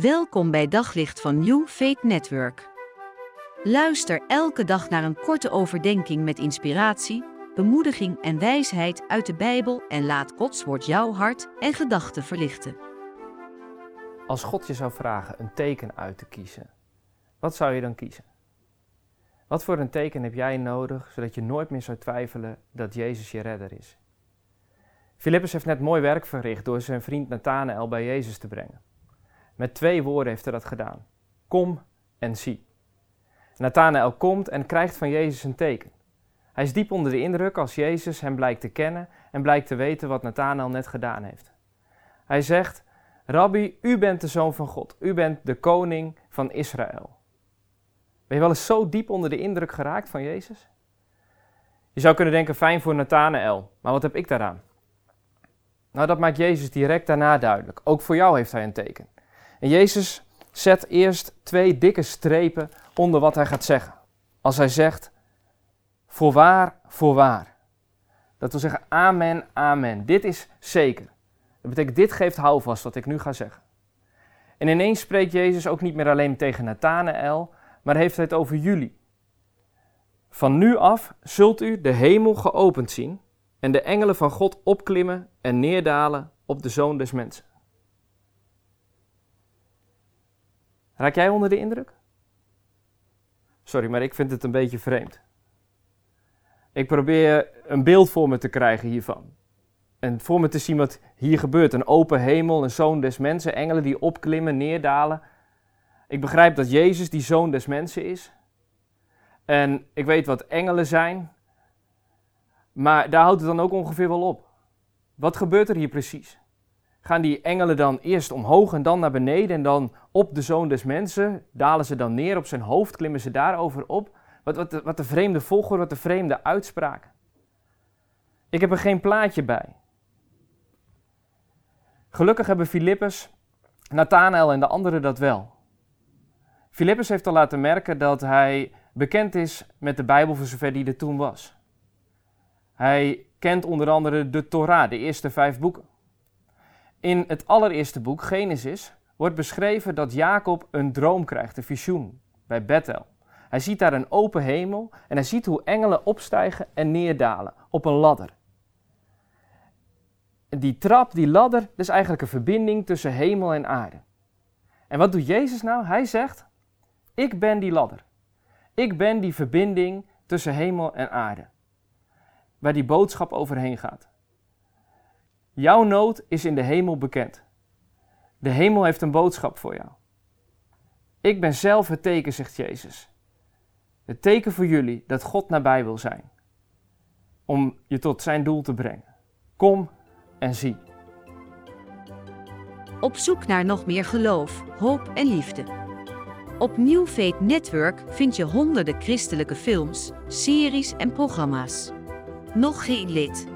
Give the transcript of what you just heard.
Welkom bij Daglicht van New Faith Network. Luister elke dag naar een korte overdenking met inspiratie, bemoediging en wijsheid uit de Bijbel en laat Gods woord jouw hart en gedachten verlichten. Als God je zou vragen een teken uit te kiezen, wat zou je dan kiezen? Wat voor een teken heb jij nodig zodat je nooit meer zou twijfelen dat Jezus je redder is? Filippus heeft net mooi werk verricht door zijn vriend Nathanael bij Jezus te brengen. Met twee woorden heeft hij dat gedaan. Kom en zie. Nathanael komt en krijgt van Jezus een teken. Hij is diep onder de indruk als Jezus hem blijkt te kennen en blijkt te weten wat Nathanael net gedaan heeft. Hij zegt, Rabbi, u bent de zoon van God. U bent de koning van Israël. Ben je wel eens zo diep onder de indruk geraakt van Jezus? Je zou kunnen denken, fijn voor Nathanael, maar wat heb ik daaraan? Nou, dat maakt Jezus direct daarna duidelijk. Ook voor jou heeft hij een teken. En Jezus zet eerst twee dikke strepen onder wat hij gaat zeggen. Als hij zegt, voorwaar, voorwaar. Dat wil zeggen, amen, amen. Dit is zeker. Dat betekent, dit geeft houvast wat ik nu ga zeggen. En ineens spreekt Jezus ook niet meer alleen tegen Nathanael, maar heeft hij het over jullie. Van nu af zult u de hemel geopend zien en de engelen van God opklimmen en neerdalen op de zoon des mensen. Raak jij onder de indruk? Sorry, maar ik vind het een beetje vreemd. Ik probeer een beeld voor me te krijgen hiervan. En voor me te zien wat hier gebeurt. Een open hemel, een zoon des mensen, engelen die opklimmen, neerdalen. Ik begrijp dat Jezus die zoon des mensen is. En ik weet wat engelen zijn. Maar daar houdt het dan ook ongeveer wel op. Wat gebeurt er hier precies? Gaan die engelen dan eerst omhoog en dan naar beneden en dan op de zoon des mensen? Dalen ze dan neer op zijn hoofd? Klimmen ze daarover op? Wat, wat, wat de vreemde volgorde, wat de vreemde uitspraak. Ik heb er geen plaatje bij. Gelukkig hebben Filippus, Nathanael en de anderen dat wel. Filippus heeft al laten merken dat hij bekend is met de Bijbel voor zover die er toen was. Hij kent onder andere de Torah, de eerste vijf boeken. In het allereerste boek, Genesis, wordt beschreven dat Jacob een droom krijgt, een visioen, bij Bethel. Hij ziet daar een open hemel en hij ziet hoe engelen opstijgen en neerdalen op een ladder. Die trap, die ladder, dat is eigenlijk een verbinding tussen hemel en aarde. En wat doet Jezus nou? Hij zegt, ik ben die ladder. Ik ben die verbinding tussen hemel en aarde waar die boodschap overheen gaat. Jouw nood is in de hemel bekend. De hemel heeft een boodschap voor jou. Ik ben zelf het teken, zegt Jezus. Het teken voor jullie dat God nabij wil zijn. Om je tot zijn doel te brengen. Kom en zie. Op zoek naar nog meer geloof, hoop en liefde. Op New Network vind je honderden christelijke films, series en programma's. Nog geen lid?